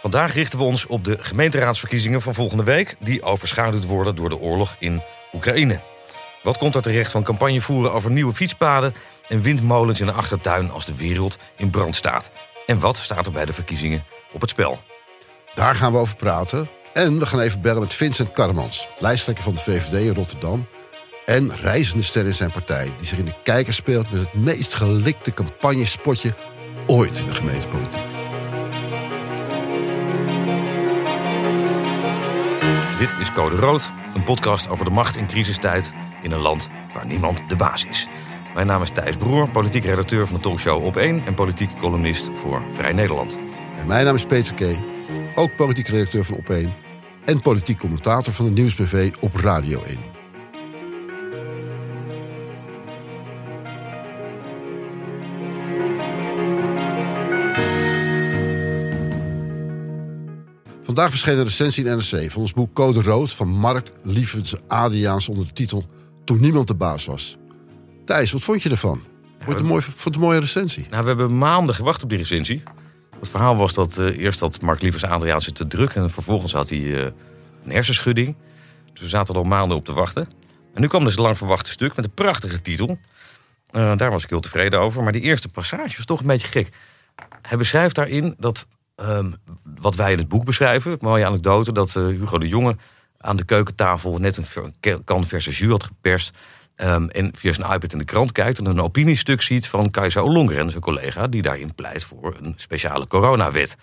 Vandaag richten we ons op de gemeenteraadsverkiezingen van volgende week... die overschaduwd worden door de oorlog in Oekraïne. Wat komt er terecht van campagne voeren over nieuwe fietspaden... en windmolens in de achtertuin als de wereld in brand staat? En wat staat er bij de verkiezingen op het spel? Daar gaan we over praten. En we gaan even bellen met Vincent Karmans, lijsttrekker van de VVD in Rotterdam. En reizende ster in zijn partij, die zich in de kijker speelt met het meest gelikte campagnespotje ooit in de gemeentepolitiek. Dit is Code Rood, een podcast over de macht in crisistijd in een land waar niemand de baas is. Mijn naam is Thijs Broer, politiek redacteur van de talkshow Op 1 en politiek columnist voor Vrij Nederland. En mijn naam is Peter K., ook politiek redacteur van Op 1 en politiek commentator van de Nieuwsbv op Radio 1. Vandaag verscheen een recensie in NRC van ons boek Code Rood van Mark Lievens Adriaans onder de titel Toen niemand de baas was. Thijs, wat vond je ervan? Vond het een, mooi, vond het een mooie recensie? Nou, we hebben maanden gewacht op die recensie. Het verhaal was dat uh, eerst had Mark Lievers Adriaanse te druk... en vervolgens had hij uh, een hersenschudding. Dus we zaten er al maanden op te wachten. En nu kwam dus een lang verwachte stuk met een prachtige titel. Uh, daar was ik heel tevreden over. Maar die eerste passage was toch een beetje gek. Hij beschrijft daarin dat um, wat wij in het boek beschrijven... mooie anekdote dat Hugo de Jonge aan de keukentafel... net een kan verse jus had geperst... Um, en via zijn iPad in de krant kijkt en een opiniestuk ziet van Kajsa Ollongren, zijn collega, die daarin pleit voor een speciale coronawet.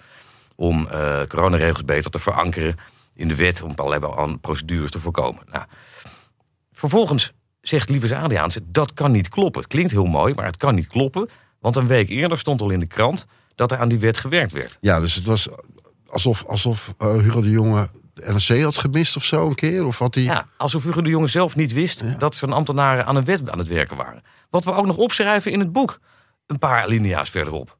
Om uh, coronaregels beter te verankeren in de wet, om allerlei procedures te voorkomen. Nou, vervolgens zegt Lieve Adriaanse, dat kan niet kloppen. Klinkt heel mooi, maar het kan niet kloppen. Want een week eerder stond al in de krant dat er aan die wet gewerkt werd. Ja, dus het was alsof, alsof uh, Hugo de Jonge de NRC had gemist of zo een keer? Of had hij... Ja, alsof Hugo de Jonge zelf niet wist dat zijn ambtenaren aan een wet aan het werken waren. Wat we ook nog opschrijven in het boek. Een paar alinea's verderop.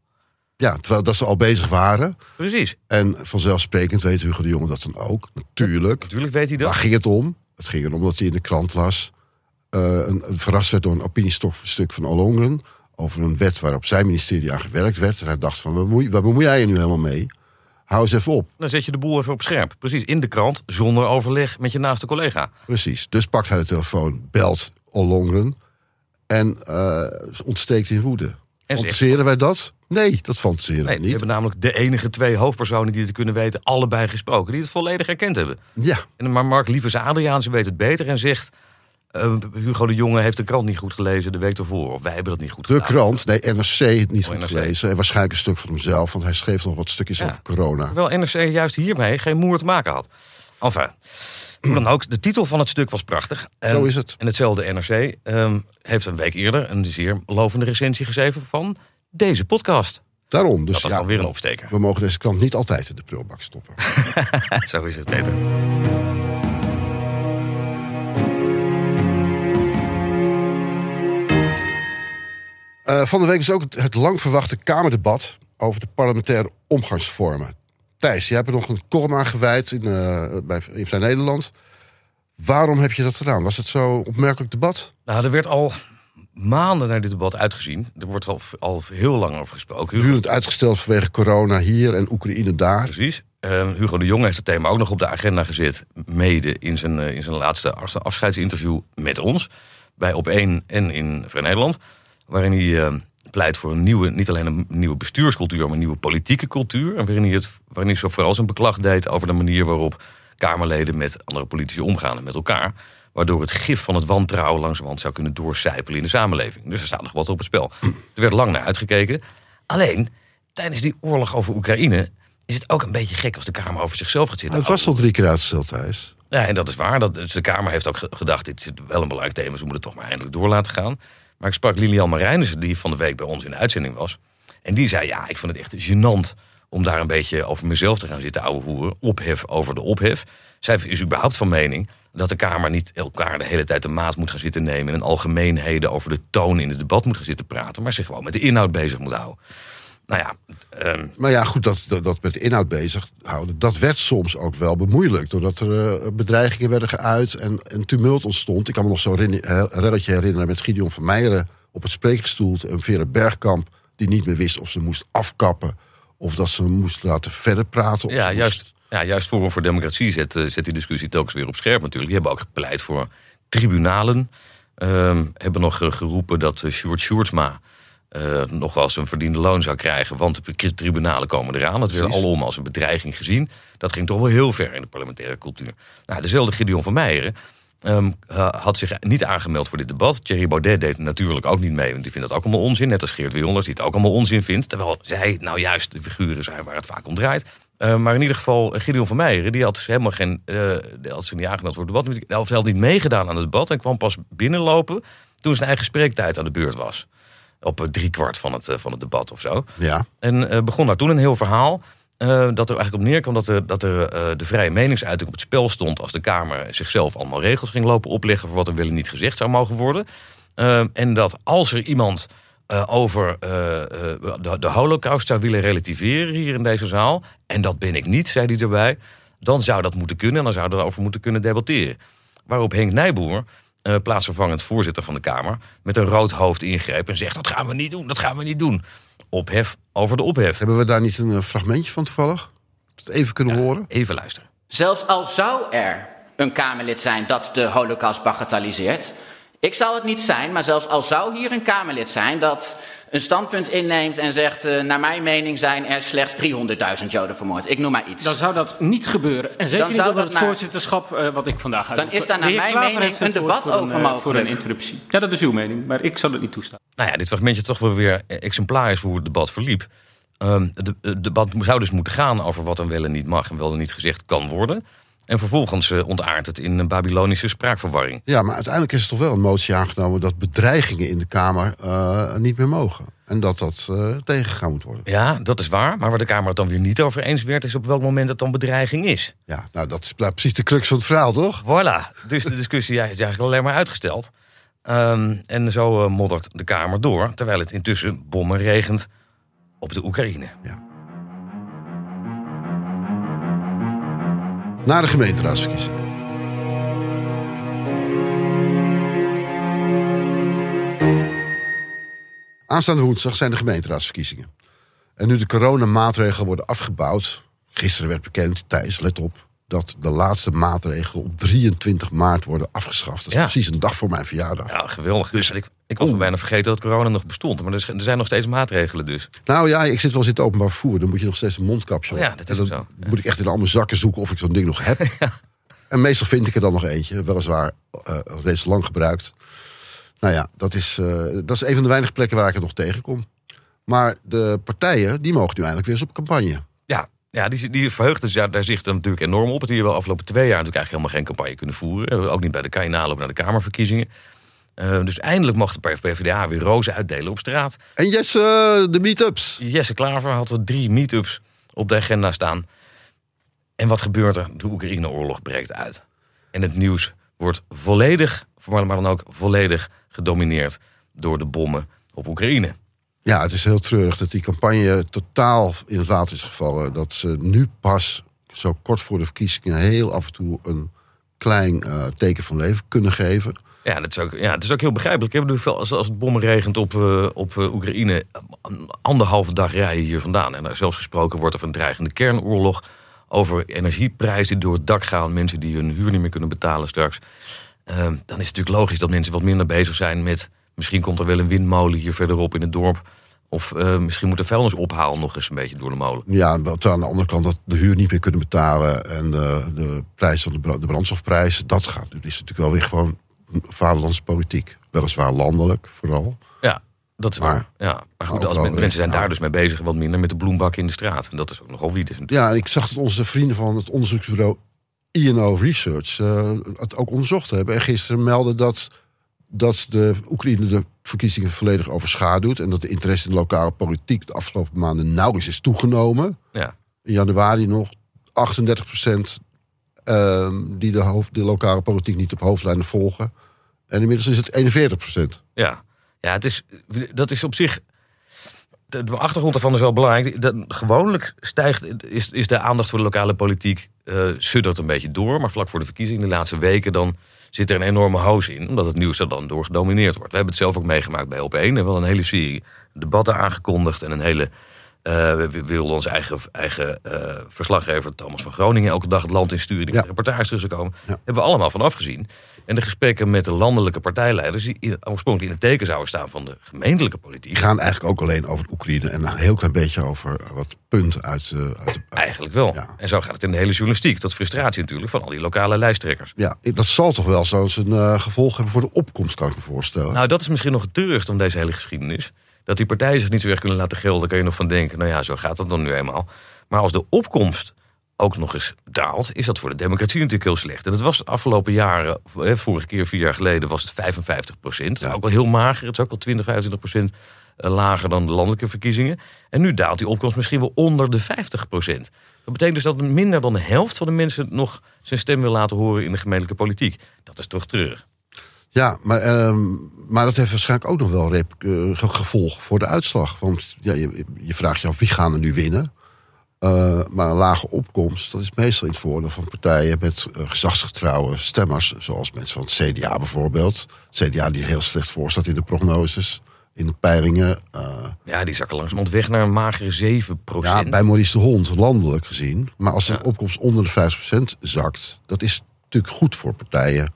Ja, terwijl dat ze al bezig waren. Precies. En vanzelfsprekend weet Hugo de Jonge dat dan ook. Natuurlijk. Natuurlijk weet hij dat. Waar ging het om? Het ging erom dat hij in de krant las. Uh, een, een, verrast werd door een opiniestuk van Alongren. Over een wet waarop zijn ministerie aan gewerkt werd. En hij dacht van, waar bemoei, waar bemoei jij je nu helemaal mee? Hou eens even op. Dan zet je de boel even op scherp. Precies, in de krant, zonder overleg met je naaste collega. Precies. Dus pakt hij de telefoon, belt Ollongren en uh, ontsteekt in woede. En fantaseren wij dat? Nee, dat fantaseren nee, we niet. We hebben namelijk de enige twee hoofdpersonen die het kunnen weten... allebei gesproken, die het volledig erkend hebben. Ja. En, maar Mark Lievers Adriaanse weet het beter en zegt... Uh, Hugo de Jonge heeft de krant niet goed gelezen de week ervoor. Of wij hebben dat niet goed de gedaan. De krant, nee, NRC niet oh, goed NRC. gelezen. En waarschijnlijk een stuk van hemzelf, want hij schreef nog wat stukjes ja. over corona. Terwijl NRC juist hiermee geen moer te maken had. Enfin, hoe dan ook, de titel van het stuk was prachtig. En, Zo is het. En hetzelfde NRC um, heeft een week eerder een zeer lovende recensie geschreven van deze podcast. Daarom. Dus dat was ja, alweer een opsteker. We mogen deze krant niet altijd in de prullenbak stoppen. Zo is het, Peter. Uh, van de week is ook het, het lang verwachte Kamerdebat over de parlementaire omgangsvormen. Thijs, jij hebt er nog een column aan gewijd in, uh, bij in Vrij Nederland. Waarom heb je dat gedaan? Was het zo opmerkelijk debat? Nou, er werd al maanden naar dit debat uitgezien. Er wordt al, al heel lang over gesproken. Hugo... uitgesteld vanwege corona hier en Oekraïne daar. Precies. Uh, Hugo de Jong heeft het thema ook nog op de agenda gezet. Mede in zijn, uh, in zijn laatste afscheidsinterview met ons. Bij Op 1 en in Vrij Nederland. Waarin hij uh, pleit voor een nieuwe, niet alleen een nieuwe bestuurscultuur, maar een nieuwe politieke cultuur. En waarin hij, het, waarin hij zo vooral zijn beklag deed over de manier waarop Kamerleden met andere politici omgaan en met elkaar. Waardoor het gif van het wantrouwen langzamerhand zou kunnen doorcijpelen in de samenleving. Dus er staat nog wat op het spel. Er werd lang naar uitgekeken. Alleen, tijdens die oorlog over Oekraïne is het ook een beetje gek als de Kamer over zichzelf gaat zitten. Het was al drie keer uitgesteld, Thijs. Ja, en dat is waar. Dat, dus de Kamer heeft ook gedacht, dit is wel een belangrijk thema, ze moeten het toch maar eindelijk door laten gaan. Maar ik sprak Lilian Marijnissen, die van de week bij ons in de uitzending was. En die zei, ja, ik vond het echt gênant om daar een beetje over mezelf te gaan zitten ouwe hoeren. Ophef over de ophef. Zij is überhaupt van mening dat de Kamer niet elkaar de hele tijd de maat moet gaan zitten nemen... en algemeenheden over de toon in het debat moet gaan zitten praten... maar zich gewoon met de inhoud bezig moet houden. Nou ja, um... Maar ja, goed, dat, dat, dat, met de inhoud bezighouden... dat werd soms ook wel bemoeilijk. Doordat er uh, bedreigingen werden geuit en, en tumult ontstond. Ik kan me nog zo'n relletje herinneren met Gideon van Meijeren... op het spreekstoel en Vera Bergkamp... die niet meer wist of ze moest afkappen Of dat ze hem moesten laten verder praten. Ja, juist, ja, juist Forum voor Democratie zet, eh, zet die discussie telkens weer op scherp natuurlijk. Die hebben ook gepleit voor tribunalen. Ehm, hebben nog eh, geroepen dat Sjoerd Sjoerdsma eh, nog wel eens een verdiende loon zou krijgen. Want de tribunalen komen eraan. Dat werd alom als een bedreiging gezien. Dat ging toch wel heel ver in de parlementaire cultuur. Nou, dezelfde Gideon van Meijeren ehm, eh, had zich niet aangemeld voor dit debat. Thierry Baudet deed natuurlijk ook niet mee. Want die vindt dat ook allemaal onzin. Net als Geert Wilders, die het ook allemaal onzin vindt. Terwijl zij nou juist de figuren zijn waar het vaak om draait. Eh, maar in ieder geval, eh, Gideon van Meijeren, die had dus helemaal geen. had zich niet aangemeld voor het debat. Of hij had niet meegedaan aan het debat. En kwam pas binnenlopen toen zijn eigen spreektijd aan de beurt was. Op driekwart van het, eh, van het debat of zo. Ja, En eh, begon daar toen een heel verhaal. eh, dat er eigenlijk op neerkwam dat, er, dat er, de vrije meningsuiting op het spel stond. als de Kamer zichzelf allemaal regels ging lopen opleggen. voor wat er wel en niet gezegd zou mogen worden. En dat als er iemand over de, de Holocaust zou willen relativeren hier in deze zaal. en dat ben ik niet, zei hij erbij. dan zou dat moeten kunnen en dan zouden we erover moeten kunnen debatteren. Waarop Henk Nijboer, eh, plaatsvervangend voorzitter van de Kamer, met een rood hoofd ingreep en zegt: dat gaan we niet doen, dat gaan we niet doen. Ophef over de ophef. hebben we daar niet een eh, fragmentje van toevallig? Dat even kunnen horen? Even luisteren. Zelfs al zou er een Kamerlid zijn dat de holocaust bagatelliseert. Ik zal het niet zijn, maar zelfs al zou hier een Kamerlid zijn dat een standpunt inneemt en zegt... eh, naar mijn mening zijn er slechts 300.000 Joden vermoord. Ik noem maar iets. Dan zou dat niet gebeuren. En zeker Dan niet onder het naar- voorzitterschap eh, wat ik vandaag uit. Dan is daar naar mijn mening een debat over Voor een mogelijk. interruptie. Ja, dat is uw mening, maar ik zal het niet toestaan. Nou ja, dit fragmentje toch wel weer exemplarisch voor hoe het debat verliep. Ehm, de- het debat zou dus moeten gaan over wat er wel en niet mag en wel en niet gezegd kan worden. En vervolgens eh, ontaardt het in een Babylonische spraakverwarring. Ja, maar uiteindelijk is er toch wel een motie aangenomen dat bedreigingen in de Kamer eh, niet meer mogen. En dat dat eh, tegengegaan moet worden. Ja, dat is waar. Maar waar de Kamer het dan weer niet over eens werd, is op welk moment het dan bedreiging is. Ja, nou dat is precies de crux van het verhaal, toch? Voilà. Dus de discussie ja, is eigenlijk alleen maar uitgesteld. Ehm, en zo moddert de Kamer door, terwijl het intussen bommen regent op de Oekraïne. Na de gemeenteraadsverkiezingen. Aanstaande woensdag zijn de gemeenteraadsverkiezingen. En nu de coronamaatregelen worden afgebouwd. Gisteren werd bekend, Thijs, let op. Dat de laatste maatregelen op 23 maart worden afgeschaft. Dat is Ja. precies een dag voor mijn verjaardag. Ja, geweldig. Dus- ik, ik was bijna vergeten dat corona nog bestond. Maar er er zijn nog steeds maatregelen dus. Nou ja, ik zit wel eens in het openbaar vervoer. Dan moet je nog steeds een mondkapje op. Ja, dat is en ook dan zo. Ja. moet ik echt in alle zakken zoeken of ik zo'n ding nog heb. En meestal vind ik er dan nog eentje. Weliswaar eh reeds lang gebruikt. Nou ja, dat is, eh, dat is een van de weinige plekken waar ik het nog tegenkom. Maar de partijen, die mogen nu eindelijk weer eens op campagne. Ja, ja die, die verheugde zich daar zich dan natuurlijk enorm op. Het hier wel afgelopen twee jaar natuurlijk eigenlijk helemaal geen campagne kunnen voeren. Ook niet bij de of naar de Kamerverkiezingen. Eh, dus eindelijk mocht de PvdA weer rozen uitdelen op straat. En yes, eh, de meetups. Jesse Klaver had er drie meetups op de agenda staan. En wat gebeurt er? De Oekraïne-oorlog breekt uit. En het nieuws wordt volledig, maar dan ook volledig gedomineerd door de bommen op Oekraïne. Ja, het is heel treurig dat die campagne totaal in het water is gevallen. Dat ze nu pas, zo kort voor de verkiezingen, heel af en toe een klein eh, teken van leven kunnen geven. Ja, dat is ook, ja, het is ook heel begrijpelijk. Ik bedoel, Als, als het bommen regent op, eh, op eh, Oekraïne, anderhalve dag rijden hier vandaan. En daar zelfs gesproken wordt over een dreigende kernoorlog. Over energieprijzen die door het dak gaan. Mensen die hun huur niet meer kunnen betalen straks. Ehm, dan is het natuurlijk logisch dat mensen wat minder bezig zijn met... misschien komt er wel een windmolen hier verderop in het dorp. Of eh, misschien moet de vuilnisophaal nog eens een beetje door de molen. Ja, terwijl aan de andere kant dat de huur niet meer kunnen betalen. En de, de prijs van de, de brandstofprijs, dat gaat. Dat is natuurlijk wel weer gewoon vaderlandse politiek. Weliswaar landelijk vooral. Ja, dat is Maar- waar. Ja, maar goed, als men- mensen zijn daar dus mee bezig... wat minder met de bloembak in de straat. En dat is ook nogal wie dus. Ja, en ik zag dat onze vrienden van het onderzoeksbureau INO Research eh, het ook onderzocht hebben. En gisteren melden dat, dat de Oekraïne de verkiezingen volledig overschaduwt. En dat de interesse in de lokale politiek de afgelopen maanden nauwelijks is toegenomen. Ja. In januari nog 38 procent die de, hoofd, de lokale politiek niet op hoofdlijnen volgen. En inmiddels is het 41 procent. Ja, ja het is, dat is op zich. De, de achtergrond daarvan is wel belangrijk. Dat, gewoonlijk stijgt, is, is de aandacht voor de lokale politiek. eh suddert een beetje door. Maar vlak voor de verkiezingen, de laatste weken, dan zit er een enorme hoos in. Omdat het nieuws er dan door gedomineerd wordt. We hebben het zelf ook meegemaakt bij Op1. En wel een hele serie debatten aangekondigd. En een hele Eh, we, we wilden onze eigen, eigen eh, verslaggever Thomas van Groningen elke dag het land insturen. Die Ja. reportages terug zou komen. Ja. Hebben we allemaal van afgezien. En de gesprekken met de landelijke partijleiders, die oorspronkelijk in het teken zouden staan van de gemeentelijke politiek. Die gaan eigenlijk ook alleen over Oekraïne en een heel klein beetje over wat punten uit, eh, uit de. Eigenlijk wel. Ja. En zo gaat het in de hele journalistiek. Tot frustratie natuurlijk van al die lokale lijsttrekkers. Ja, dat zal toch wel zo'n gevolg hebben voor de opkomst, kan ik me voorstellen. Nou, dat is misschien nog het treurigste van deze hele geschiedenis. Dat die partijen zich niet zo erg kunnen laten gelden. Daar kan je nog van denken, nou ja, zo gaat dat dan nu eenmaal. Maar als de opkomst ook nog eens daalt, is dat voor de democratie natuurlijk heel slecht. En dat was de afgelopen jaren, vorige keer vier jaar geleden, was het 55 procent. Dat is ook wel heel mager. Het is ook wel 20, 25 procent eh, lager dan de landelijke verkiezingen. En nu daalt die opkomst misschien wel onder de 50 procent. Dat betekent dus dat minder dan de helft van de mensen nog zijn stem wil laten horen in de gemeentelijke politiek. Dat is toch treurig. Ja, maar, ehm, maar dat heeft waarschijnlijk ook nog wel rep- eh, ge- gevolg voor de uitslag. Want ja, je, je vraagt je af wie gaan er nu winnen. Eh, maar een lage opkomst, dat is meestal in het voordeel van partijen met eh, gezagsgetrouwe stemmers. Zoals mensen van het CDA bijvoorbeeld. Het CDA die heel slecht voor staat in de prognoses, in de peilingen. Ja, die zakken langzamerhand weg naar een magere 7% ja, bij Maurice de Hond, landelijk gezien. Maar als de Ja. opkomst onder de 5% zakt, dat is natuurlijk goed voor partijen.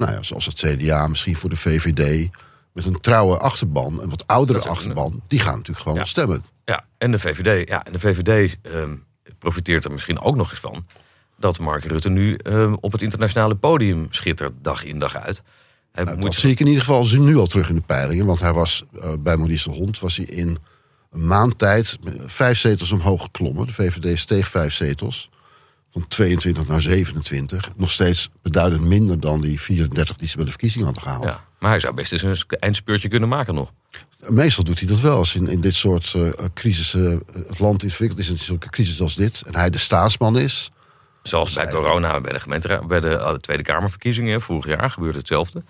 Nou ja, zoals het CDA, misschien voor de VVD. Met een trouwe achterban, een wat oudere achterban. Die gaan natuurlijk gewoon Ja. stemmen. Ja, en de VVD, ja, en de VVD ehm, profiteert er misschien ook nog eens van dat Mark Rutte nu ehm, op het internationale podium schittert dag in dag uit. Hij Nou, moet dat zie ik in ieder geval nu al terug in de peilingen. Want hij was eh, bij Maurice de Hond was hij in een maand tijd vijf zetels omhoog geklommen. De VVD steeg vijf zetels. Van 22 naar 27. Nog steeds beduidend minder dan die 34 die ze bij de verkiezingen hadden gehaald. ja, maar hij zou best eens een eindspeurtje kunnen maken nog. Meestal doet hij dat wel. Als in, in dit soort eh crisissen eh, het land ontwikkeld is in zulke crisis als dit. En hij de staatsman is. Zoals bij corona, bij de, gemeente, bij de eh, Tweede Kamerverkiezingen vorig jaar gebeurde hetzelfde.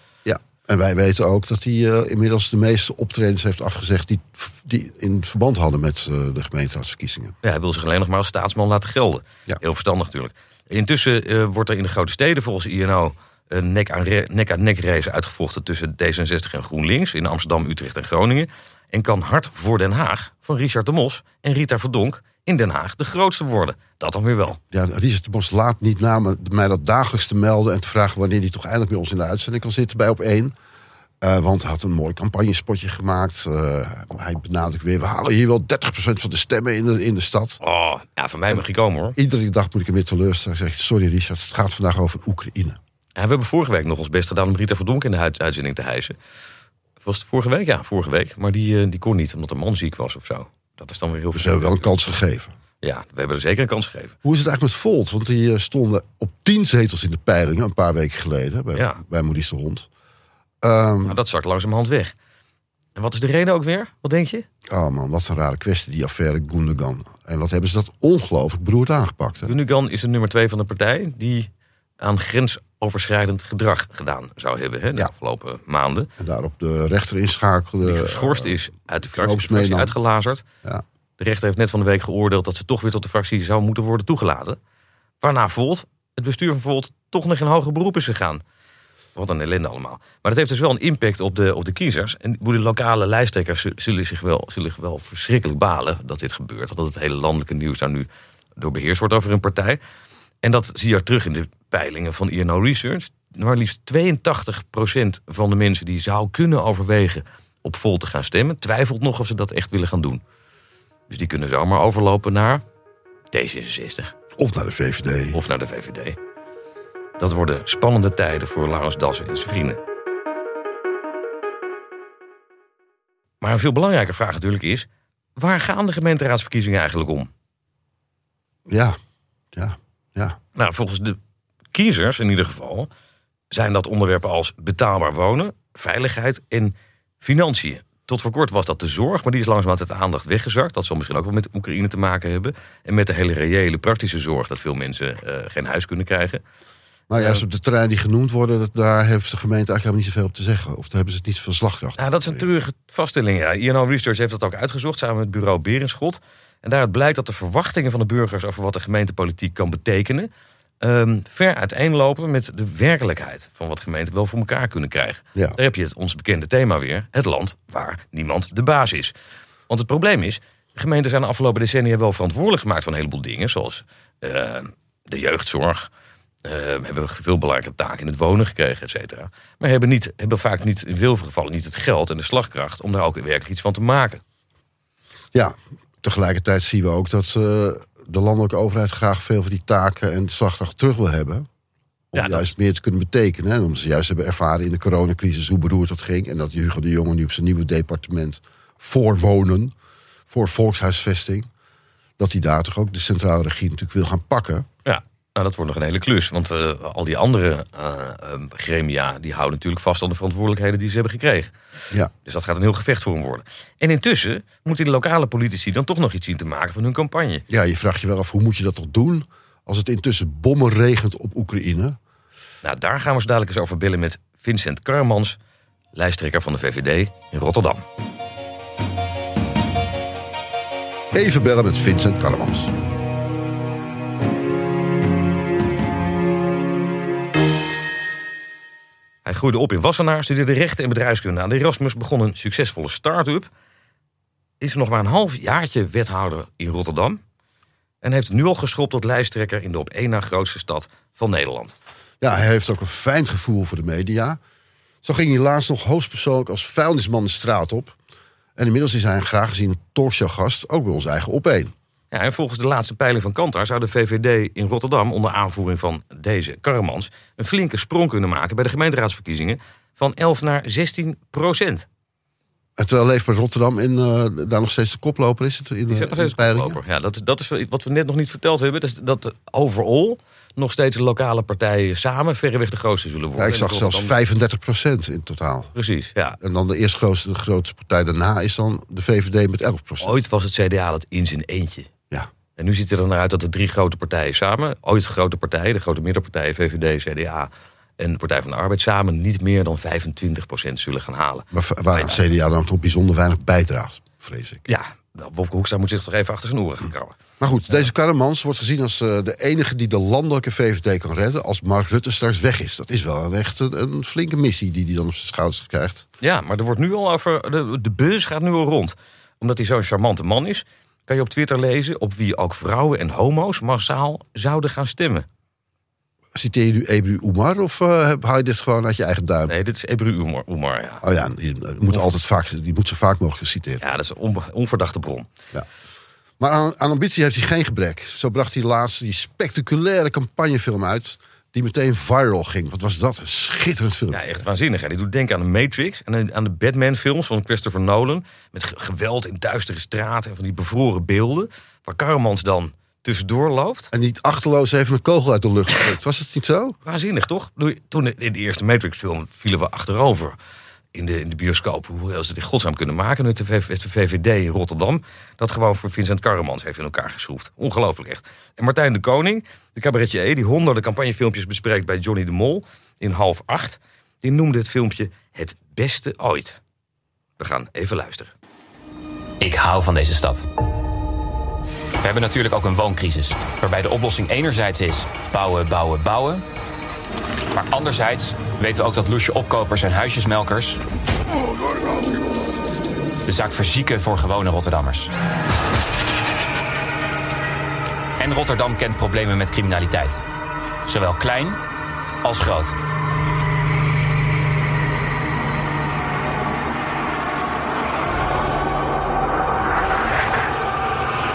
En wij weten ook dat hij eh, inmiddels de meeste optredens heeft afgezegd. die, die in verband hadden met eh, de gemeenteraadsverkiezingen. Ja, hij wil zich alleen nog maar als staatsman laten gelden. Ja. Heel verstandig natuurlijk. Intussen eh, wordt er in de grote steden volgens INO een nek-aan-nek nek aan nek race uitgevochten tussen D66 en GroenLinks in Amsterdam, Utrecht en Groningen. En kan Hart voor Den Haag van Richard de Mos en Rita Verdonk in Den Haag de grootste worden. Dat dan weer wel. Ja, Richard de Bos laat niet na mij dat dagelijks te melden... en te vragen wanneer hij toch eindelijk bij ons in de uitzending kan zitten bij Op 1. Eh, want hij had een mooi campagnespotje gemaakt. Eh, hij benadrukt weer, we halen hier wel 30% van de stemmen in de, in de stad. Oh, ja, van mij mag hij komen hoor. Iedere dag moet ik hem weer teleurstellen. Zeg ik, sorry Richard, het gaat vandaag over Oekraïne. Ja, we hebben vorige week nog ons best gedaan om Rita Verdonk in de uit- uitzending te hijsen. Was het vorige week? Ja, vorige week. Maar die, eh, die kon niet, omdat de man ziek was of zo. Dat is dan weer heel we hebben wel een kans gegeven. Ja, we hebben er zeker een kans gegeven. Hoe is het eigenlijk met Volt? Want die eh, stonden op 10 zetels in de peilingen een paar weken geleden bij, Ja. bij de Hond. Ehm, Maar dat zakt langzamerhand weg. En wat is de reden ook weer? Wat denk je? oh man, wat een rare kwestie, die affaire Gundogan. En wat hebben ze dat ongelooflijk beroerd aangepakt. Hè? Gundogan is de nummer twee van de partij die aan grensoverschrijdend gedrag gedaan zou hebben hè, de Ja. afgelopen maanden. En daarop de rechter inschakelde. Die geschorst eh, is uit de fractie, meenam. uitgelazerd. ja. De rechter heeft net van de week geoordeeld dat ze toch weer tot de fractie zou moeten worden toegelaten. Waarna Volt, het bestuur van Volt, toch nog in hoger beroep is gegaan. Wat een ellende allemaal. Maar dat heeft dus wel een impact op de, op de kiezers. En de lokale lijsttrekkers zu- zullen zich, wel, zullen zich wel verschrikkelijk balen dat dit gebeurt. Dat het hele landelijke nieuws daar nu door beheerst wordt over hun partij. En dat zie je terug in de peilingen van INO Research. Maar liefst 82% van de mensen die zou kunnen overwegen op Volt te gaan stemmen, twijfelt nog of ze dat echt willen gaan doen. Dus die kunnen zomaar overlopen naar D66 Of naar de VVD. of naar de VVD. Dat worden spannende tijden voor Laurens Dassen en zijn vrienden. Maar een veel belangrijker vraag natuurlijk is... waar gaan de gemeenteraadsverkiezingen eigenlijk om? Ja, ja, ja. Nou, volgens de kiezers in ieder geval... zijn dat onderwerpen als betaalbaar wonen, veiligheid en financiën. Tot voor kort was dat de zorg, maar die is langzamerhand uit de aandacht weggezakt. Dat zal misschien ook wel met Oekraïne te maken hebben. En met de hele reële praktische zorg dat veel mensen eh, geen huis kunnen krijgen. Maar juist op de terreinen die genoemd worden, dat, daar heeft de gemeente eigenlijk helemaal niet zoveel op te zeggen. Of daar hebben ze het niet zoveel slagkracht. Nou, dat is een treurige vaststelling. Ja. INO Research heeft dat ook uitgezocht samen met het bureau Berenschot. En daaruit blijkt dat de verwachtingen van de burgers over wat de gemeentepolitiek kan betekenen. ehm, ver uiteenlopen met de werkelijkheid van wat gemeenten wel voor elkaar kunnen krijgen. Ja. Daar heb je het, ons bekende thema weer: het land waar niemand de baas is. Want het probleem is, Gemeenten zijn de afgelopen decennia wel verantwoordelijk gemaakt van een heleboel dingen. Zoals eh, de jeugdzorg. Eh, hebben veel belangrijke taken in het wonen gekregen, et cetera. Maar hebben, niet, hebben vaak niet, in veel gevallen niet het geld en de slagkracht om daar ook werkelijk iets van te maken. Ja, tegelijkertijd zien we ook dat eh, de landelijke overheid graag veel van die taken en de slagkracht terug wil hebben. Om Ja, dat- juist meer te kunnen betekenen. En omdat ze juist hebben ervaren in de coronacrisis hoe beroerd dat ging. En dat Hugo de Jonge nu op zijn nieuwe departement voor wonen, voor volkshuisvesting. Dat hij daar toch ook de centrale regie natuurlijk wil gaan pakken. Nou dat wordt nog een hele klus. Want eh, al die andere ehm, gremia die houden natuurlijk vast aan de verantwoordelijkheden die ze hebben gekregen. Ja, Dus dat gaat een heel gevecht voor hem worden. En intussen moeten de lokale politici dan toch nog iets zien te maken van hun campagne. ja, je vraagt je wel af hoe moet je dat toch doen als het intussen bommen regent op Oekraïne. Nou, daar gaan we zo dadelijk eens over bellen met Vincent Karmans, lijsttrekker van de VVD in Rotterdam. Even bellen met Vincent Karmans. Hij groeide op in Wassenaar, studeerde rechten en bedrijfskunde aan de Erasmus, begon een succesvolle start-up. Is nog maar een half jaartje wethouder in Rotterdam. En heeft nu al geschopt tot lijsttrekker in de op één na grootste stad van Nederland. Ja, hij heeft ook een fijn gevoel voor de media. Zo ging hij laatst nog hoogstpersoonlijk als vuilnisman de straat op. En inmiddels is hij een graag gezien talkshowgast, ook bij ons eigen op één. Ja, en volgens de laatste peiling van Kantar zou de VVD in Rotterdam onder aanvoering van deze Karremans een flinke sprong kunnen maken bij de gemeenteraadsverkiezingen van 11 naar 16 procent. En terwijl Leefbaar Rotterdam in, eh, daar nog steeds de koploper is. Het, in, de, nog de koploper. Ja, dat, dat is wat we net nog niet verteld hebben. Dat, is dat de overall nog steeds de lokale partijen samen verreweg de grootste zullen worden. Ja, ik zag zelfs Rotterdam- 35 procent in totaal. Precies, ja. En dan de eerste grootste, de grootste partij daarna is dan de VVD met 11 procent. Ooit was het CDA dat in zijn eentje. Ja. En nu ziet het er naar uit dat de drie grote partijen samen, ooit grote partijen, de grote middenpartijen, VVD, CDA en de Partij van de Arbeid, samen niet meer dan 25% zullen gaan halen. Maar waar het CDA dan toch bijzonder weinig bijdraagt, vrees ik. Ja, nou, Wopke Hoekstra moet zich toch even achter zijn oren gaan krabben. Maar goed, deze Karremans wordt gezien als eh, de enige die de landelijke VVD kan redden als Mark Rutte straks weg is. Dat is wel een echt een, een flinke missie die hij dan op zijn schouders krijgt. Ja, maar er wordt nu al over. De, de bus gaat nu al rond. Omdat hij zo'n charmante man is, kan je op Twitter lezen op wie ook vrouwen en homo's massaal zouden gaan stemmen. Citeer je nu Ebru Oemar of eh, heb- haal je dit gewoon uit je eigen duim? Nee, dit is Ebru Oemar, ja. Oh ja, die, moet altijd vaak, die moet zo vaak mogelijk geciteerd Ja, dat is een onverdachte bron. Maar aan, aan ambitie heeft hij geen gebrek. Zo bracht hij laatst die spectaculaire campagnefilm uit... die meteen viral ging. Wat was dat? Een schitterend film. Ja, echt waanzinnig. Hè? Die doet denken aan de Matrix en aan de Batman-films van Christopher Nolan. Met ge- geweld in duistere straten en van die bevroren beelden. Waar Karremans dan tussendoor loopt. En niet achterloos even een kogel uit de lucht. Was het niet zo? Waanzinnig, toch? Toen in de eerste Matrix-film vielen we achterover in de, in bioscoop. Hoe ze het in godsnaam kunnen maken? De VVD in Rotterdam dat gewoon voor Vincent Karremans heeft in elkaar geschroefd. Ongelooflijk echt. En Martijn de Koning, de cabaretier, die honderden campagnefilmpjes bespreekt bij Johnny de Mol in half acht, die noemde het filmpje het beste ooit. We gaan even luisteren. Ik hou van deze stad. We hebben natuurlijk ook een wooncrisis, waarbij de oplossing enerzijds is bouwen, bouwen, bouwen. Maar anderzijds weten we ook dat loesje opkopers en huisjesmelkers de zaak verzieken voor gewone Rotterdammers. En Rotterdam kent problemen met criminaliteit, zowel klein als groot.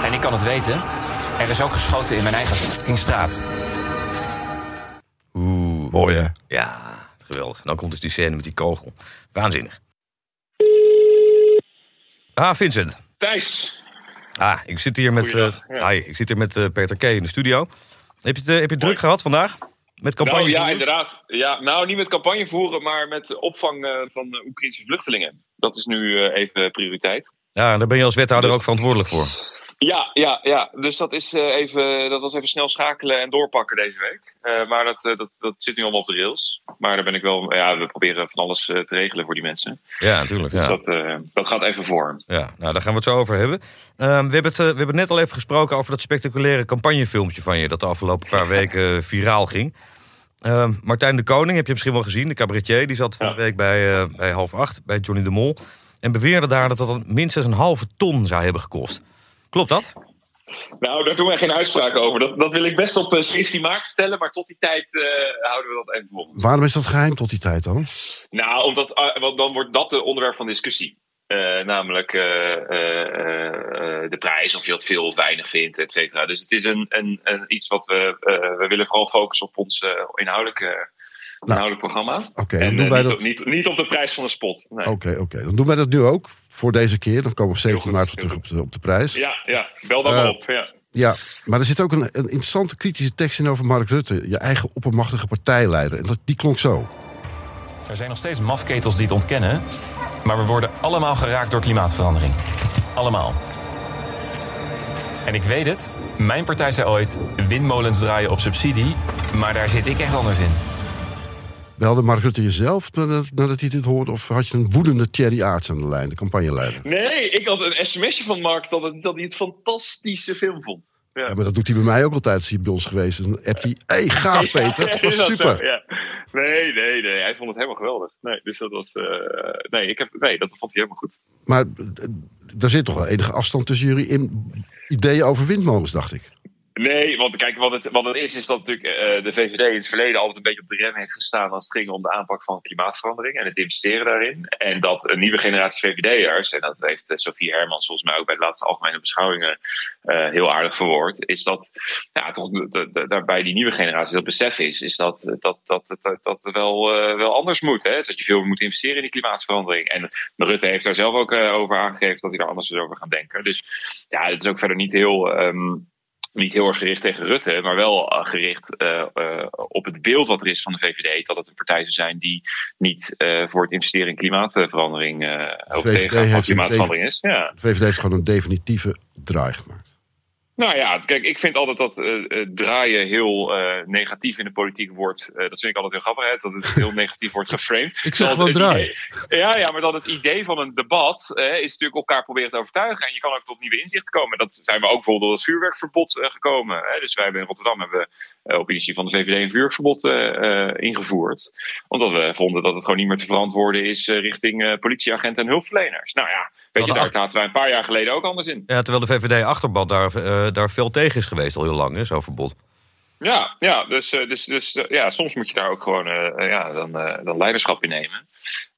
En ik kan het weten, er is ook geschoten in mijn eigen straat. Geweldig. En dan komt dus die scène met die kogel. Waanzinnig. Ah, Vincent. Thijs. Ah, ik zit hier met, eh, ja. hi, ik zit hier met eh, Peter K. in de studio. Heb je het, eh, heb je het druk gehad vandaag? Met campagne? Nou ja, inderdaad. Ja, nou, niet met campagne voeren, maar met opvang van Oekraïnse vluchtelingen. Dat is nu even prioriteit. Ja, daar ben je als wethouder Dus- ook verantwoordelijk voor. Ja, ja, ja. Dus dat, is, eh, even, dat was even snel schakelen en doorpakken deze week. Eh, maar dat, eh, dat, dat zit nu allemaal op de rails. Maar daar ben ik wel. Ja, we proberen van alles te regelen voor die mensen. Ja, natuurlijk. Dus Ja. dat, dat gaat even voor. Ja, nou, daar gaan we het zo over hebben. Ehm, we, hebben het, we hebben net al even gesproken over dat spectaculaire campagnefilmpje van je... dat de afgelopen paar weken viraal ging. Ehm, Martijn de Koning, heb je misschien wel gezien, de cabaretier... die zat van de week bij, bij half acht, bij Johnny de Mol... en beweerde daar dat dat minstens een halve ton zou hebben gekost. Klopt dat? Nou, daar doen wij geen uitspraken over. Dat, dat wil ik best op eh, 17 maart stellen, maar tot die tijd eh, houden we dat even vol. Waarom is dat geheim tot die tijd dan? Nou, omdat, eh, want dan wordt dat de onderwerp van discussie. Eh, namelijk eh, eh, eh, de prijs, of je dat veel of weinig vindt, et cetera. Dus het is een, een, een, iets wat we... eh, we willen vooral focussen op ons eh, inhoudelijke, inhoudelijk programma. Oké, dan doen eh, wij niet, dat. op, niet, niet op de prijs van een spot. Nee. Oké, oké. Dan doen wij dat nu ook. Voor deze keer. Dan komen we op 17 Heel maart weer terug op de, op de prijs. Ja. Ja, ja, bel dan Eh, maar op. Ja. maar er zit ook een, een interessante kritische tekst in over Mark Rutte. Je eigen oppermachtige partijleider. En dat, die klonk zo. Er zijn nog steeds mafketels die het ontkennen. Maar we worden allemaal geraakt door klimaatverandering. Allemaal. En ik weet het, mijn partij zei ooit: windmolens draaien op subsidie. Maar daar zit ik echt anders in. Belde Mark Rutte jezelf nadat, nadat hij dit hoorde? Of had je een woedende Thierry Aarts aan de lijn, de campagneleider? Nee, ik had een sms'je van Mark dat, het, dat hij het fantastische film vond. Ja, maar dat doet hij bij mij ook altijd als hij bij ons geweest is. Dan appt hij, hey, gaaf Peter, dat was super. Ja. Nee, nee, nee. Hij vond het helemaal geweldig. Nee, dus dat was. eh, nee, ik heb, nee, dat vond hij helemaal goed. Maar eh, er zit toch wel enige afstand tussen jullie in ideeën over windmolens, dacht ik. Nee, want kijk, wat het, wat het is, is dat natuurlijk eh, de VVD in het verleden altijd een beetje op de rem heeft gestaan als het ging om de aanpak van klimaatverandering en het investeren daarin. En dat een nieuwe generatie VVD'ers, en dat heeft eh, Sophie Hermans volgens mij ook bij de laatste algemene beschouwingen eh, heel aardig verwoord, is dat ja, toch daarbij die nieuwe generatie dat besef is, is dat dat, dat, dat, dat, wel, wel anders moet. Hè? Dat je veel moet investeren in die klimaatverandering. En Rutte heeft daar zelf ook over aangegeven dat hij daar anders over gaan denken. Dus ja, het is ook verder niet heel. ehm, niet heel erg gericht tegen Rutte, maar wel eh, gericht eh, eh, op het beeld wat er is van de VVD. Dat het een partij zou zijn die niet voor het investeren in klimaatverandering heeft een klimaatverandering is. Ja. De VVD heeft gewoon een definitieve draai gemaakt. Nou ja, kijk, ik vind altijd dat eh, eh, draaien heel eh, negatief in de politiek wordt. dat vind ik altijd heel grappig, hè, dat het heel negatief wordt geframed. Ik zeg het draaien. ja, ja, maar dat het idee van een debat is natuurlijk elkaar proberen te overtuigen. En je kan ook tot nieuwe inzichten komen. Dat zijn we ook bijvoorbeeld door het vuurwerkverbod gekomen. Hè. Dus wij hebben in Rotterdam hebben we, op initiatief van de VVD een vuurwerkverbod eh, eh, ingevoerd. Omdat we vonden dat het gewoon niet meer te verantwoorden is eh, richting eh, politieagenten en hulpverleners. Nou ja, weet je, daar zaten wij een paar jaar geleden ook anders in. Ja, terwijl de VVD-achterban daar, eh, daar veel tegen is geweest al heel lang, zo'n verbod. Ja, ja dus, eh, dus, dus eh, ja, soms moet je daar ook gewoon eh, eh, ja, dan, eh, dan leiderschap in nemen.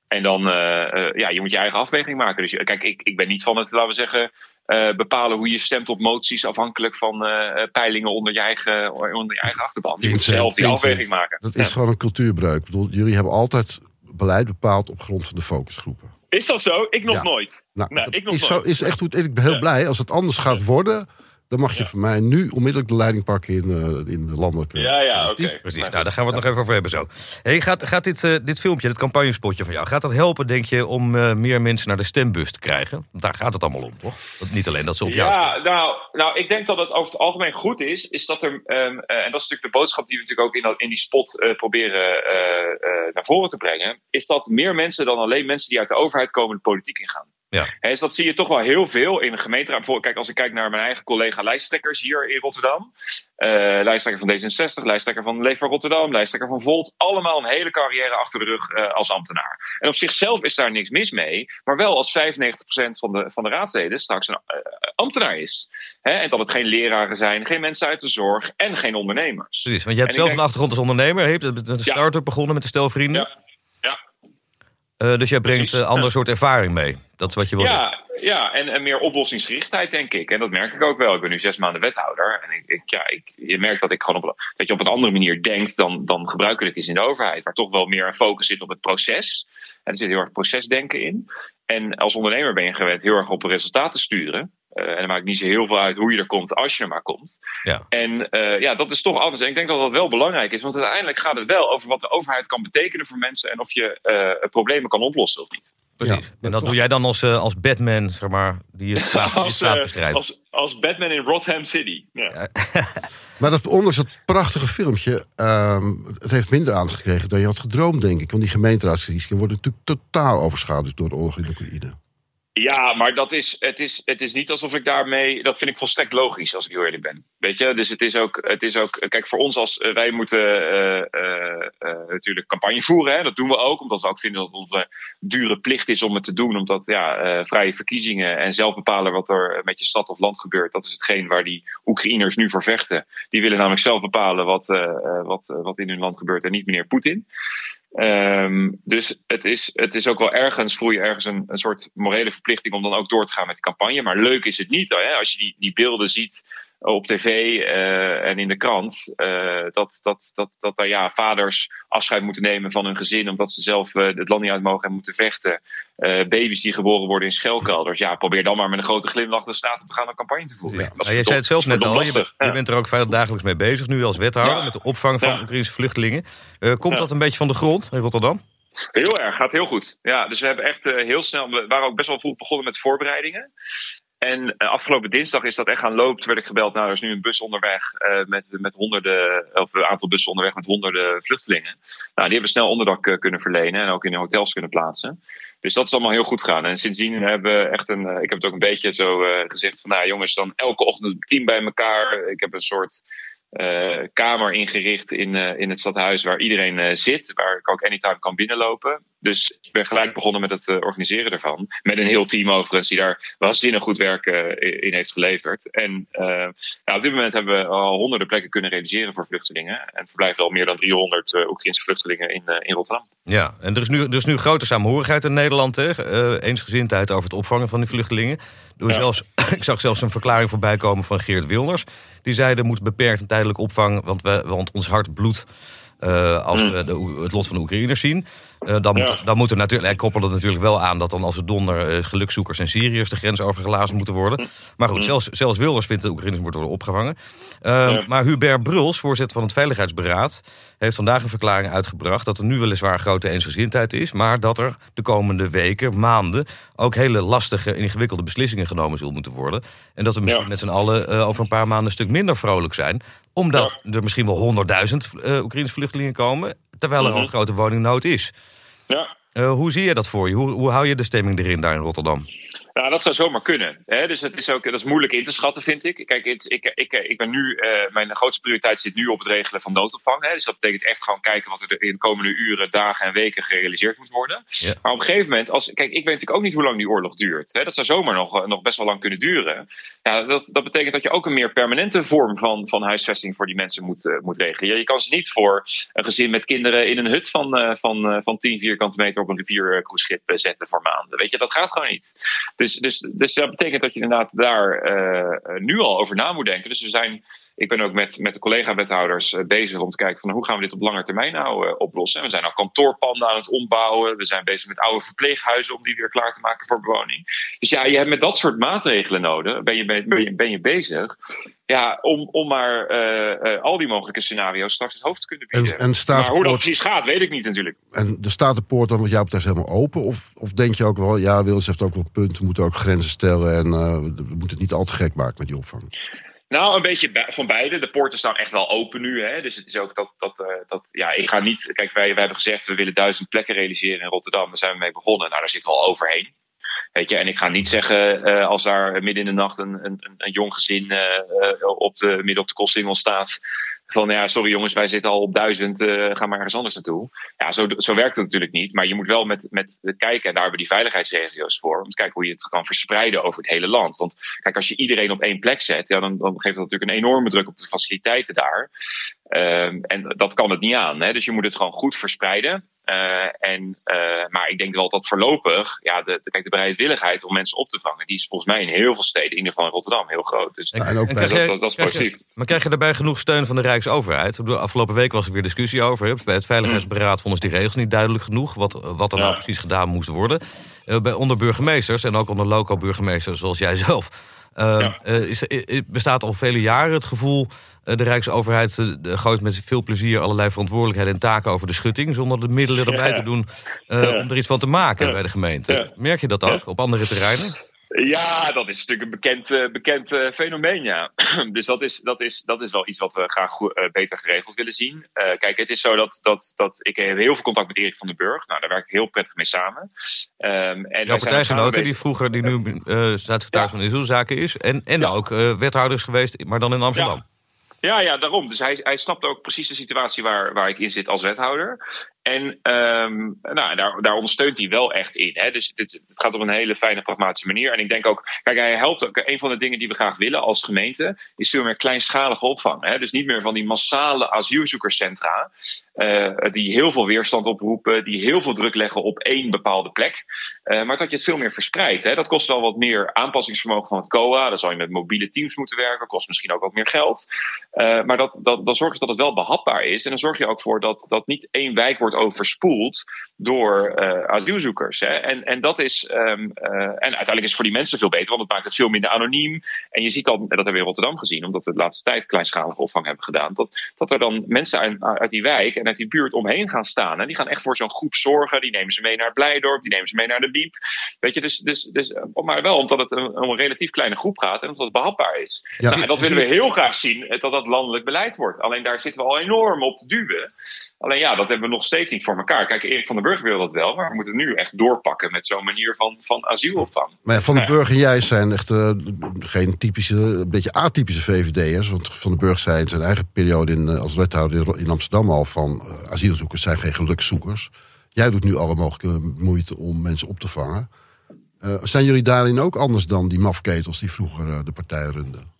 En dan, eh, eh, ja, je moet je eigen afweging maken. Dus je- kijk, ik, ik ben niet van het, laten we zeggen, eh, bepalen hoe je stemt op moties afhankelijk van eh, eh, peilingen onder je eigen, onder je eigen achterban. Je moet zelf die Vincent, afweging maken. Dat Ja. is gewoon een cultuurbreuk. Ik bedoel, jullie hebben altijd beleid bepaald op grond van de focusgroepen. Is dat zo? Ik nog Ja. nooit. Nou, ik nog is, nooit. zo, is echt. Ik ben heel Ja. blij. Als het anders gaat worden, dan mag je van mij nu onmiddellijk de leiding pakken in, eh, in de landelijke. Ja, ja, oké. Precies, nou, daar gaan we het nog even over hebben zo. Hey, gaat gaat dit, eh, dit filmpje, dit campagnespotje van jou... gaat dat helpen, denk je, om eh, meer mensen naar de stembus te krijgen? Daar gaat het allemaal om, toch? Dat, niet alleen dat ze op jou stemmen. Ja, nou, nou, ik denk dat het over het algemeen goed is. Is dat er, ehm, eh, en dat is natuurlijk de boodschap die we natuurlijk ook in, dat, in die spot eh, proberen eh, eh, naar voren te brengen. Is dat meer mensen dan alleen mensen die uit de overheid komen de politiek ingaan. Ja. Hè, dus dat zie je toch wel heel veel in de gemeenteraad. Bijvoorbeeld, Kijk, als ik kijk naar mijn eigen collega lijsttrekkers hier in Rotterdam. eh, lijsttrekker van D66, lijsttrekker van Leefbaar Rotterdam, lijsttrekker van Volt. Allemaal een hele carrière achter de rug eh, als ambtenaar. En op zichzelf is daar niks mis mee. Maar wel als 95% van de, van de raadsleden straks een eh, ambtenaar is. En dat het geen leraren zijn, geen mensen uit de zorg en geen ondernemers. Precies, want je hebt En zelf denk- een achtergrond als ondernemer. Je hebt met een Ja. start-up begonnen met een stel vrienden. Ja. Ja. Eh, dus jij brengt een ander ja. soort ervaring mee. Dat is wat je wil zeggen. Ja, ja en, en meer oplossingsgerichtheid, denk ik. En dat merk ik ook wel. Ik ben nu zes maanden wethouder. En ik, ik, ja, ik, je merkt dat, ik gewoon op, dat je op een andere manier denkt dan, dan gebruikelijk is in de overheid. Waar toch wel meer een focus zit op het proces. En er zit heel erg procesdenken in. En als ondernemer ben je gewend heel erg op resultaten te sturen. Eh, en dan maakt niet zo heel veel uit hoe je er komt als je er maar komt. Ja. En eh, ja, dat is toch anders. En ik denk dat dat wel belangrijk is. Want uiteindelijk gaat het wel over wat de overheid kan betekenen voor mensen. En of je eh, problemen kan oplossen of niet. Precies. Ja, en dat doe jij dan als, als Batman, zeg maar, die het straat, het Als, straat bestrijdt. als, als Batman in Rotham City. Ja. Maar dat, ondanks dat prachtige filmpje, ehm, het heeft minder aandacht gekregen dan je had gedroomd, denk ik. Want die gemeenteraadsverkiezingen worden natuurlijk totaal overschaduwd door de oorlog in Oekraïne. Ja, maar dat is, het, is, het is niet alsof ik daarmee. Dat vind ik volstrekt logisch, als ik heel eerlijk ben. Weet je, dus het is ook. Het is ook kijk, voor ons als. wij moeten uh, uh, natuurlijk campagne voeren. Hè? Dat doen we ook, omdat we ook vinden dat het onze dure plicht is om het te doen. Omdat ja, vrije verkiezingen en zelf bepalen wat er met je stad of land gebeurt. Dat is hetgeen waar die Oekraïners nu voor vechten. Die willen namelijk zelf bepalen wat, wat, wat in hun land gebeurt en niet meneer Poetin. Um, dus het is, het is ook wel ergens, voel je ergens een, een soort morele verplichting om dan ook door te gaan met de campagne. Maar leuk is het niet, hè? als je die, die beelden ziet op tv uh, en in de krant. Uh, dat, dat, dat, dat daar ja, vaders afscheid moeten nemen van hun gezin. omdat ze zelf uh, het land niet uit mogen en moeten vechten. baby's die geboren worden in schelkelders. Ja, probeer dan maar met een grote glimlach de staat op te gaan een campagne te voeren. Ja. Jij zei het zelf net al. Je, bent, je bent er ook vrijwel dagelijks mee bezig nu als wethouder. met de opvang van Oekraïnse vluchtelingen. komt dat een beetje van de grond in Rotterdam? Heel erg, gaat heel goed. Ja, dus we hebben echt heel snel. We waren ook best wel vroeg begonnen met voorbereidingen. En uh, afgelopen dinsdag is dat echt gaan lopen. Werd ik gebeld. Nou, er is nu een bus onderweg uh, met, met honderden, of een aantal bussen onderweg met honderden vluchtelingen. Nou, die hebben snel onderdak uh, kunnen verlenen en ook in hotels kunnen plaatsen. Dus dat is allemaal heel goed gegaan. En sindsdien hebben we echt een. ik heb het ook een beetje zo gezegd van, nou jongens, dan elke ochtend een team bij elkaar. Ik heb een soort kamer ingericht in, in het stadhuis waar iedereen zit, waar ik ook anytime kan binnenlopen. Dus ik ben gelijk begonnen met het organiseren ervan. Met een heel team overigens, die daar waanzinnig goed werk in heeft geleverd. En nou, op dit moment hebben we al honderden plekken kunnen realiseren voor vluchtelingen. En verblijven al meer dan 300 Oekraïnse vluchtelingen in, in Rotterdam. Ja, en er is nu, er is nu grote samenhorigheid in Nederland. Hè? eensgezindheid over het opvangen van die vluchtelingen. Ja. zelfs, ik zag zelfs een verklaring voorbij komen van Geert Wilders. Die zei er moet beperkt en tijdelijk opvang, want, we, want ons hart bloedt. Uh, als we de, het lot van de Oekraïners zien. Uh, dan, ja. moet, dan moet er natuurlijk, hij koppelde het natuurlijk wel aan dat dan als het donder uh, gelukzoekers en Syriërs de grens overgelazen moeten worden. Maar goed, zelfs, zelfs Wilders vindt dat de Oekraïners moeten worden opgevangen. Ja. Maar Hubert Bruls, voorzitter van het Veiligheidsberaad, heeft vandaag een verklaring uitgebracht dat er nu weliswaar grote eensgezindheid is, maar dat er de komende weken, maanden ook hele lastige en ingewikkelde beslissingen genomen zullen moeten worden. En dat we misschien ja. met z'n allen over een paar maanden een stuk minder vrolijk zijn, omdat ja. er misschien wel 100.000 uh, Oekraïnse vluchtelingen komen, terwijl er mm -hmm. al een grote woningnood is. Ja. Uh, hoe zie je dat voor je? Hoe, hoe hou je de stemming erin daar in Rotterdam? Nou, dat zou zomaar kunnen. Hè? Dus het is ook, dat is moeilijk in te schatten, vind ik. Kijk, het, ik, ik, ik ben nu, uh, mijn grootste prioriteit zit nu op het regelen van noodopvang. Hè? Dus dat betekent echt gewoon kijken wat er in de komende uren, dagen en weken gerealiseerd moet worden. Ja. Maar op een gegeven moment, als, kijk, ik weet natuurlijk ook niet hoe lang die oorlog duurt. Hè? Dat zou zomaar nog, nog best wel lang kunnen duren. Ja, dat, dat betekent dat je ook een meer permanente vorm van, van huisvesting voor die mensen moet, uh, moet regelen. Je, je kan ze niet voor een gezin met kinderen in een hut van, uh, van, van 10 vierkante meter op een riviercruiseschip zetten voor maanden. Weet je, dat gaat gewoon niet. Dus, dus, dus dat betekent dat je inderdaad daar uh, nu al over na moet denken. Dus we zijn, ik ben ook met, met de collega-wethouders uh, bezig om te kijken van hoe gaan we dit op lange termijn nou uh, oplossen. We zijn al kantoorpanden aan het ombouwen. We zijn bezig met oude verpleeghuizen om die weer klaar te maken voor bewoning. Dus ja, je hebt met dat soort maatregelen nodig. Ben je, ben je, ben je bezig. Ja, om, om maar al die mogelijke scenario's straks het hoofd te kunnen bieden. En, en staat maar hoe dat precies gaat, weet ik niet natuurlijk. En de staat de poort dan wat jou betreft helemaal open? Of, of denk je ook wel, ja, Wils heeft ook wel punten, we moeten ook grenzen stellen en we moeten het niet al te gek maken met die opvang? Nou, een beetje van beide. De poorten staan echt wel open nu. Hè? Dus het is ook dat, dat, uh, dat. Ja, ik ga niet. Kijk, wij, wij hebben gezegd we willen duizend plekken realiseren in Rotterdam. Daar zijn we mee begonnen. Nou, daar zitten we al overheen. Weet je, en ik ga niet zeggen uh, als daar midden in de nacht een, een, een jong gezin uh, op de, midden op de kostsingel staat. Van ja, sorry jongens, wij zitten al op duizend, uh, ga maar ergens anders naartoe. Ja, zo, zo werkt het natuurlijk niet. Maar je moet wel met, met kijken, en daar hebben we die veiligheidsregio's voor, om te kijken hoe je het kan verspreiden over het hele land. Want kijk, als je iedereen op één plek zet, ja, dan, dan geeft dat natuurlijk een enorme druk op de faciliteiten daar. Um, en dat kan het niet aan. Hè? Dus je moet het gewoon goed verspreiden. Uh, en, uh, maar ik denk wel dat voorlopig, ja, de, de, kijk, de bereidwilligheid om mensen op te vangen, die is volgens mij in heel veel steden, in ieder geval in Rotterdam, heel groot. Dus en, en ook en bij, krijg je, dat, dat is positief. Je, maar krijg je daarbij genoeg steun van de Rijksoverheid? De afgelopen week was er weer discussie over. Bij het Veiligheidsberaad vonden ze die regels niet duidelijk genoeg, wat, wat er ja. nou precies gedaan moest worden. Uh, bij, onder burgemeesters en ook onder loco-burgemeesters zoals jij zelf. Uh, ja. uh, is, is, bestaat al vele jaren het gevoel... De Rijksoverheid gooit met veel plezier allerlei verantwoordelijkheden en taken over de schutting... zonder de middelen erbij ja. te doen om er iets van te maken bij de gemeente. Merk je dat ook op andere terreinen? Ja, dat is natuurlijk een bekend, eh, bekend eh, fenomeen, ja. dus dat is, dat, is, dat is wel iets wat we graag goed- eh, beter geregeld willen zien. Kijk, het is zo dat, dat, dat ik heb heel veel contact met Erik van den Burg. Nou, daar werk ik heel prettig mee samen. Ehm, en Jouw zijn partijgenote, samen die vroeger die nu eh staatssecretaris Ja. van Asielzaken is. En, en Ja. ook eh, wethouder is geweest, maar dan in Amsterdam. Ja, ja, daarom. Dus hij, hij snapt ook precies de situatie waar, waar ik in zit als wethouder. En ehm, nou, daar, daar ondersteunt hij wel echt in. Hè. Dus het gaat op een hele fijne, pragmatische manier. En ik denk ook, kijk, hij helpt ook. Een van de dingen die we graag willen als gemeente is veel meer kleinschalige opvang. Hè. Dus niet meer van die massale asielzoekerscentra. eh, die heel veel weerstand oproepen, die heel veel druk leggen op één bepaalde plek. Eh, maar dat je het veel meer verspreidt. Hè. Dat kost wel wat meer aanpassingsvermogen van het COA. Dan zal je met mobiele teams moeten werken. Kost misschien ook wat meer geld. Eh, maar dat, dat, dan zorg je dat het wel behapbaar is. En dan zorg je ook voor dat, dat niet één wijk wordt overspoeld door eh, asielzoekers. Hè. En, en dat is. ehm, eh, en uiteindelijk is het voor die mensen veel beter, want het maakt het veel minder anoniem. En je ziet dan, en dat hebben we in Rotterdam gezien, omdat we de laatste tijd kleinschalige opvang hebben gedaan. Dat, dat er dan mensen uit, uit die wijk en uit die buurt omheen gaan staan. En die gaan echt voor zo'n groep zorgen. Die nemen ze mee naar Blijdorp, die nemen ze mee naar de Diep. Weet je, dus, dus, dus, eh, maar wel omdat het om een relatief kleine groep gaat en omdat het behapbaar is. Ja. Nou, en dat willen we heel graag zien, dat dat landelijk beleid wordt. Alleen daar zitten we al enorm op te duwen. Alleen ja, dat hebben we nog steeds niet voor elkaar. Kijk, Erik van den Burg wil dat wel, maar we moeten nu echt doorpakken met zo'n manier van, van asielopvang. Maar ja, Van den. Burg en jij zijn echt eh, geen typische, een beetje atypische VVD'ers. Want Van den Burg zei in zijn eigen periode in, eh, als wethouder in Amsterdam al van eh, asielzoekers zijn geen gelukszoekers. Jij doet nu alle mogelijke moeite om mensen op te vangen. Zijn jullie daarin ook anders dan die mafketels die vroeger de partij runden?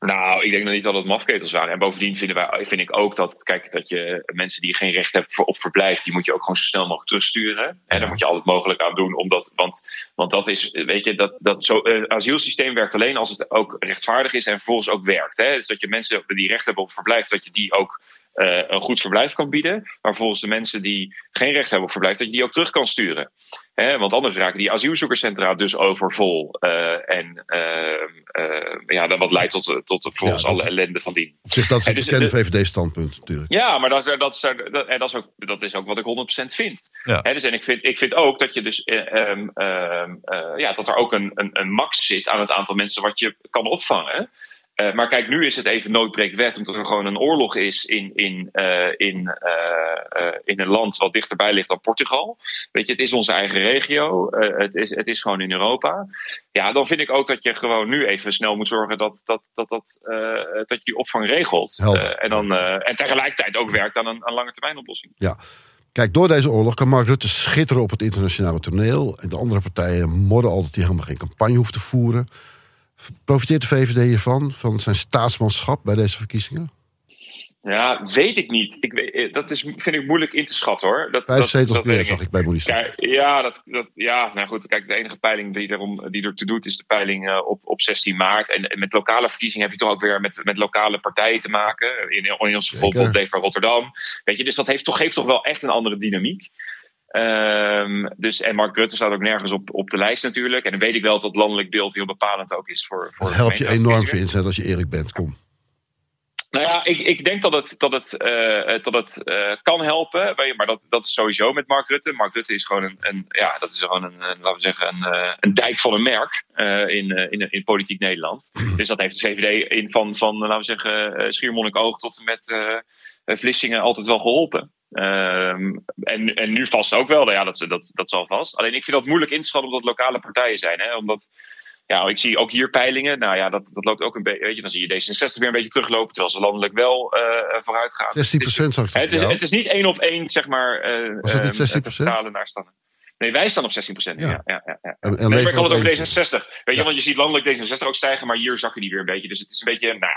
Nou, ik denk nog niet dat het mafketels waren. En bovendien vinden wij, vind ik ook dat, kijk, dat je mensen die geen recht hebben op verblijf, die moet je ook gewoon zo snel mogelijk terugsturen. En Ja. daar moet je al het mogelijk aan doen. Omdat, want, want dat is, weet je, dat, dat zo, eh, asielsysteem werkt alleen als het ook rechtvaardig is en vervolgens ook werkt. Hè? Dus dat je mensen die recht hebben op verblijf, dat je die ook eh, een goed verblijf kan bieden. Maar volgens de mensen die geen recht hebben op verblijf, dat je die ook terug kan sturen. Hè, want anders raken die asielzoekerscentra dus overvol. eh en ehm, eh, ja, dan wat leidt tot, tot Ja, dat alle ellende van dien. Op zich, dat is het dus bekende VVD-standpunt natuurlijk. Ja, maar dat is, dat is, dat, en dat is, ook, dat is ook wat ik 100% vind. Ja. Hè, dus, en ik vind, ik vind ook dat, je dus, eh, ehm, ehm, eh, ja, dat er ook een, een, een max zit aan het aantal mensen wat je kan opvangen. Eh, maar kijk, nu is het even noodbreekwet, omdat er gewoon een oorlog is in, in, eh, in, eh, in een land wat dichterbij ligt dan Portugal. Weet je, het is onze eigen regio, het, is, het is gewoon in Europa. Ja, dan vind ik ook dat je gewoon nu even snel moet zorgen dat, dat, dat, dat, dat je die opvang regelt. En, dan, en tegelijkertijd ook werkt aan een, aan lange termijn oplossing. Ja. Kijk, door deze oorlog kan Mark Rutte schitteren op het internationale toneel. En de andere partijen modden al dat hij helemaal geen campagne hoeft te voeren. Profiteert de VVD hiervan, van zijn staatsmanschap bij deze verkiezingen? Ja, weet ik niet. Ik weet, eh, dat is, vind ik moeilijk in te schatten hoor. Dat, Vijf dat- zetels dat meer, zag ik bij Kijk, ja, dat, dat, ja, nou goed. Kijk, de enige peiling die, erom, die ertoe doet, is de peiling eh, op, op 16 maart. En, en met lokale verkiezingen heb je toch ook weer met, met lokale partijen te maken. In, in ons geval van Rotterdam. Weet je, dus dat heeft toch, geeft toch wel echt een andere dynamiek. Ehm, dus, en Mark Rutte staat ook nergens op, op de lijst natuurlijk. En dan weet ik wel dat het landelijk beeld heel bepalend ook is voor. voor Dat helpt je enorm. Vincent, als je eerlijk bent. Kom. Nou ja, ik, ik denk dat het, dat het, eh, dat het eh, kan helpen. Maar dat, dat is sowieso met Mark Rutte. Mark Rutte is gewoon een, een ja, dat is gewoon een, een, laten we zeggen, een, eh, een dijk van een merk eh, in, eh, in, in politiek Nederland. Dus dat heeft de CVD in van, van laten we zeggen, eh, Schiermonnikoog tot en met eh, Vlissingen altijd wel geholpen. Ehm, en, en nu vast ook wel, nou ja, dat, dat, dat zal vast. Alleen ik vind dat moeilijk in te schatten omdat het lokale partijen zijn. Hè? Omdat ja, ik zie ook hier peilingen. Nou ja, dat, dat loopt ook een beetje. Weet je, dan zie je D66 weer een beetje teruglopen, terwijl ze landelijk wel eh vooruit gaan. 16 Het is, procent zag ik. het, is, het is niet één op één, zeg maar. eh Was dat niet eh, 16%? te vertalen naar standen. Nee, wij staan op 16 procent. Ja. Ja. Ja, ja, ja, En, en Nee, maar ik had het over 21. D66. Weet je, want je ziet landelijk D66 ook stijgen, maar hier zakken die weer een beetje. Dus het is een beetje, nou,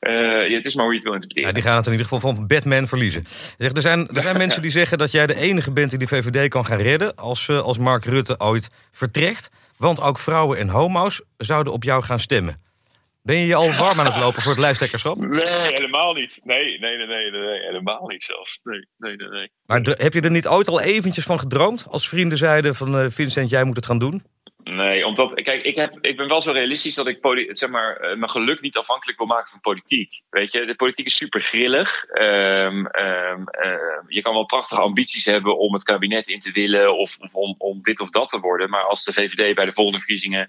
eh, het is maar hoe je het wil interpreteren. Ja, die gaan het in ieder geval van Batman verliezen. Zeg, er zijn, er zijn mensen die zeggen dat jij de enige bent die de VVD kan gaan redden... als, eh, als Mark Rutte ooit vertrekt. Want ook vrouwen en homo's zouden op jou gaan stemmen. Ben je je al warm aan het lopen voor het lijsttrekkerschap? Nee, helemaal niet. Nee, nee, nee, nee, nee, helemaal niet zelfs. Nee, nee, nee, nee. Maar heb je er niet ooit al eventjes van gedroomd? Als vrienden zeiden van eh, Vincent, jij moet het gaan doen? Nee, omdat, kijk, ik, heb, ik ben wel zo realistisch dat ik zeg maar, eh, mijn geluk niet afhankelijk wil maken van politiek. Weet je, de politiek is super grillig. Ehm, ehm, ehm, je kan wel prachtige ambities hebben om het kabinet in te willen of, of om, om dit of dat te worden. Maar als de VVD bij de volgende verkiezingen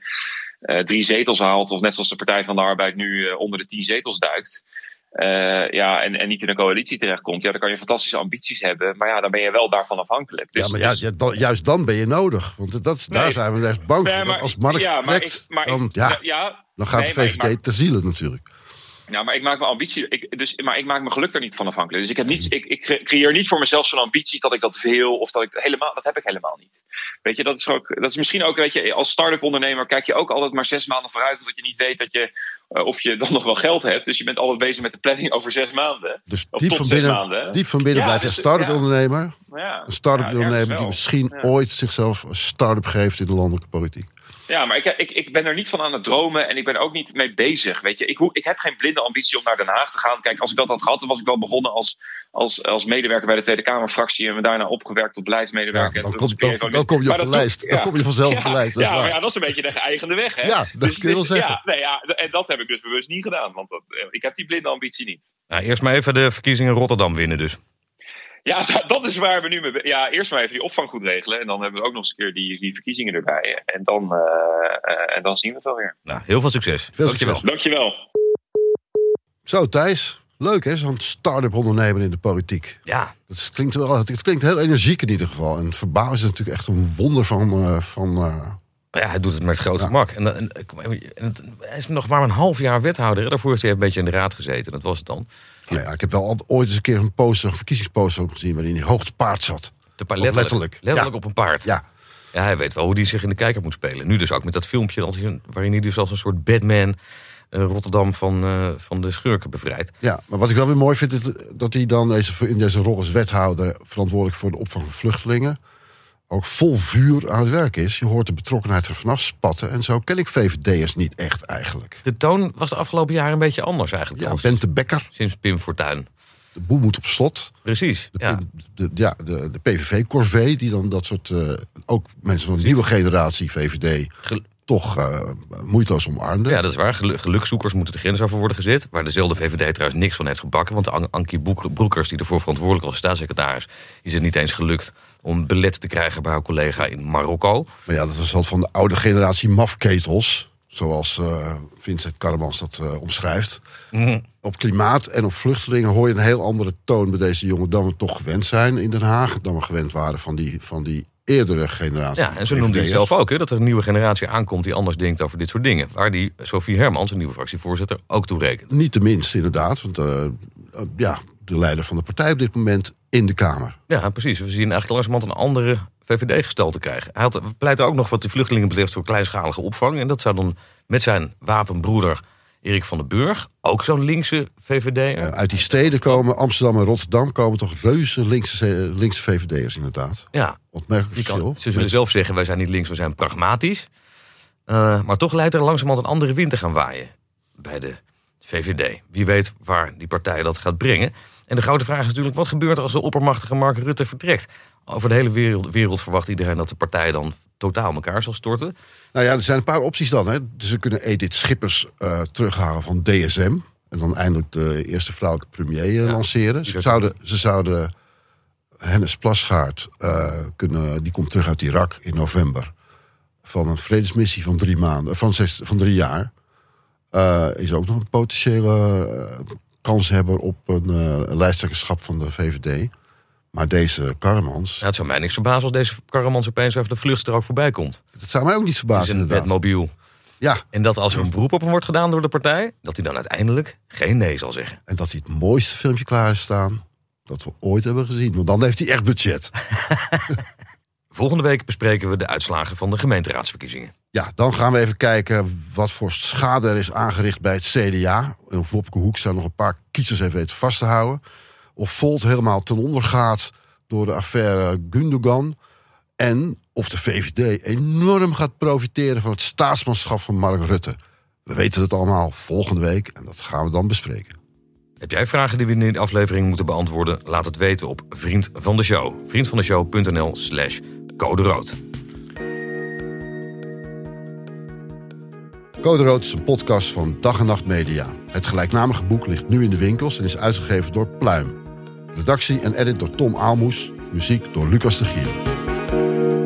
eh, drie zetels haalt, of net zoals de Partij van de Arbeid nu eh, onder de tien zetels duikt. Eh, ja, en, en niet in een coalitie terechtkomt, ja, dan kan je fantastische ambities hebben. Maar ja, dan ben je wel daarvan afhankelijk. Dus, ja, maar ja, ja, dan- juist dan ben je nodig. Want dat, daar zijn we echt bang Nee, voor. maar- Als Mark ja, maar vertrekt, ik- maar ik- dan, ja, ja, dan gaat nee, de VVD maak- te zielen natuurlijk. Nou, maar ik maak mijn ambitie, ik, dus, maar ik maak mijn geluk er niet van afhankelijk. Dus ik, heb niet, ik, ik cre- creëer niet voor mezelf zo'n ambitie dat ik dat wil of dat ik helemaal, dat heb ik helemaal niet. Weet je, dat is, ook, dat is misschien ook, weet je, als start-up ondernemer kijk je ook altijd maar zes maanden vooruit, omdat je niet weet dat je, eh, of je dan nog wel geld hebt. Dus je bent altijd bezig met de planning over zes maanden. Dus diep van binnen, maanden. diep van binnen Ja, blijf je dus- een start-up ja. ondernemer. Ja, Een start-up ondernemer die misschien ooit zichzelf een start-up geeft in de landelijke politiek. Ja, maar ik, ik, ik ben er niet van aan het dromen en ik ben ook niet mee bezig. Weet je, ik, ik heb geen blinde ambitie om naar Den Haag te gaan. Kijk, als ik dat had gehad, dan was ik wel begonnen als, als, als medewerker bij de Tweede Kamerfractie en me daarna opgewerkt tot Ja, beleidsmedewerker. dan, kom, dan, kom je op de lijst. Dan ja. kom je vanzelf op de Ja, lijst. Dat is ja, maar ja, dat is een beetje de geëigende weg, hè? Ja, dat kun je wel zeggen. Ja, nee, ja, en dat heb ik dus bewust niet gedaan, want dat, ik heb die blinde ambitie niet. Nou, eerst maar even de verkiezingen in Rotterdam winnen dus. Ja, dat, dat is waar we nu mee... Ja, eerst maar even die opvang goed regelen. En dan hebben we ook nog eens een keer die, die verkiezingen erbij. En dan, eh, eh, en dan zien we het wel weer. Nou, heel veel succes. Veel Dankjewel. succes. Dankjewel. Zo, Thijs. Leuk hè, zo'n start-up ondernemer in de politiek. Ja, Dat klinkt wel, het klinkt heel energiek in ieder geval. En Verbaas is natuurlijk echt een wonder van... eh, van eh, maar ja, hij doet het met grote gemak. En, en, en hij is nog maar een half jaar wethouder. Daarvoor heeft hij een beetje in de raad gezeten. Dat was het dan. nou ja, ik heb wel ooit eens een keer een poster, een verkiezingsposter gezien... waarin hij hoog te paard zat. Te letterlijk, letterlijk. op een paard. Ja, Ja, hij weet wel hoe hij zich in de kijker moet spelen. Nu dus ook met dat filmpje dat hij, waarin hij dus als een soort Batman eh, Rotterdam van, eh, van de schurken bevrijdt. ja, maar wat ik wel weer mooi vind... is dat hij dan deze, in deze rol als wethouder... verantwoordelijk voor de opvang van vluchtelingen... ook vol vuur aan het werk is. Je hoort de betrokkenheid er vanaf spatten. En zo ken ik VVD'ers niet echt eigenlijk. De toon was de afgelopen jaren een beetje anders eigenlijk. Ja, Bente Bekker, Sinds Pim Fortuyn. de boel moet op slot. Precies. De, Ja. de, ja, de, de PVV-corvée, die dan dat soort... eh, ook mensen van de nieuwe generatie VVD... toch eh, moeiteloos omarmde. ja, dat is waar. Gelu- Gelukzoekers moeten de grens over worden gezet. Waar dezelfde VVD trouwens niks van heeft gebakken. Want An- Ankie Broekers, die ervoor verantwoordelijk was, staatssecretaris... is het niet eens gelukt om belet te krijgen bij haar collega in Marokko. Maar ja, dat was wel van de oude generatie mafketels. Zoals eh, Vincent Karremans dat eh, omschrijft. Mhm. Op klimaat en op vluchtelingen hoor je een heel andere toon bij deze jongen... dan we toch gewend zijn in Den Haag. Dan we gewend waren van die, van die eerdere generatie. Ja, en zo noemde hij zelf ook, hè, dat er een nieuwe generatie aankomt die anders denkt over dit soort dingen. Waar die Sophie Hermans, een nieuwe fractievoorzitter, ook toe rekent. Niet de minste, inderdaad. Want eh, ja, de leider van de partij op dit moment in de Kamer. Ja, precies. We zien eigenlijk langzamerhand een andere VVD-gestalte krijgen. Hij had, we pleiten ook nog wat de vluchtelingen betreft voor kleinschalige opvang. En dat zou dan met zijn wapenbroeder Erik van den Burg, ook zo'n linkse VVD. Eh, uit die steden komen, Amsterdam en Rotterdam... komen toch reuze linkse, linkse VVD'ers inderdaad. ja, Opmerkelijk die kan, verschil. ze zullen zelf zeggen, wij zijn niet links, we zijn pragmatisch. Eh, maar toch lijkt er langzamerhand een andere wind te gaan waaien bij de VVD. Wie weet waar die partij dat gaat brengen. En de grote vraag is natuurlijk, wat gebeurt er als de oppermachtige Mark Rutte vertrekt? Over de hele wereld, wereld verwacht iedereen dat de partij dan totaal elkaar zal storten. Nou ja, er zijn een paar opties dan. Hè. Dus ze kunnen Edith Schippers eh, terughalen van DSM. En dan eindelijk de eerste vrouwelijke premier eh, lanceren. Ze zouden, ze zouden Hennis Plasgaard, eh, kunnen, die komt terug uit Irak in november. Van een vredesmissie van drie maanden, van, zes, van drie jaar. Eh, is ook nog een potentiële eh, kanshebber op een eh, lijsttrekkerschap van de VVD. Maar deze Karremans, Nou, het zou mij niks verbazen als deze Karremans opeens over de vluchtstrook voorbij komt. dat zou mij ook niet Het is verbazen een inderdaad. bedmobiel. Ja, En dat als er een beroep op hem wordt gedaan door de partij, dat hij dan uiteindelijk geen nee zal zeggen. En dat hij het mooiste filmpje klaar heeft staan dat we ooit hebben gezien. Want dan heeft hij echt budget. Volgende week bespreken we de uitslagen van de gemeenteraadsverkiezingen. Ja, dan gaan we even kijken wat voor schade er is aangericht bij het CDA. En Wopke Hoekstra nog een paar kiezers weten vast te houden of Volt helemaal ten onder gaat door de affaire Gundogan. En of de VVD enorm gaat profiteren van het staatsmanschap van Mark Rutte. We weten het allemaal volgende week en dat gaan we dan bespreken. Heb jij vragen die we in de aflevering moeten beantwoorden? Laat het weten op Vriend van de Show. Vriendvandeshow.nl slash code rood. Code Rood is een podcast van Dag en Nacht Media. Het gelijknamige boek ligt nu in de winkels en is uitgegeven door Pluim. Redactie en edit door Tom Aalmoes. Muziek door Lucas de Gier.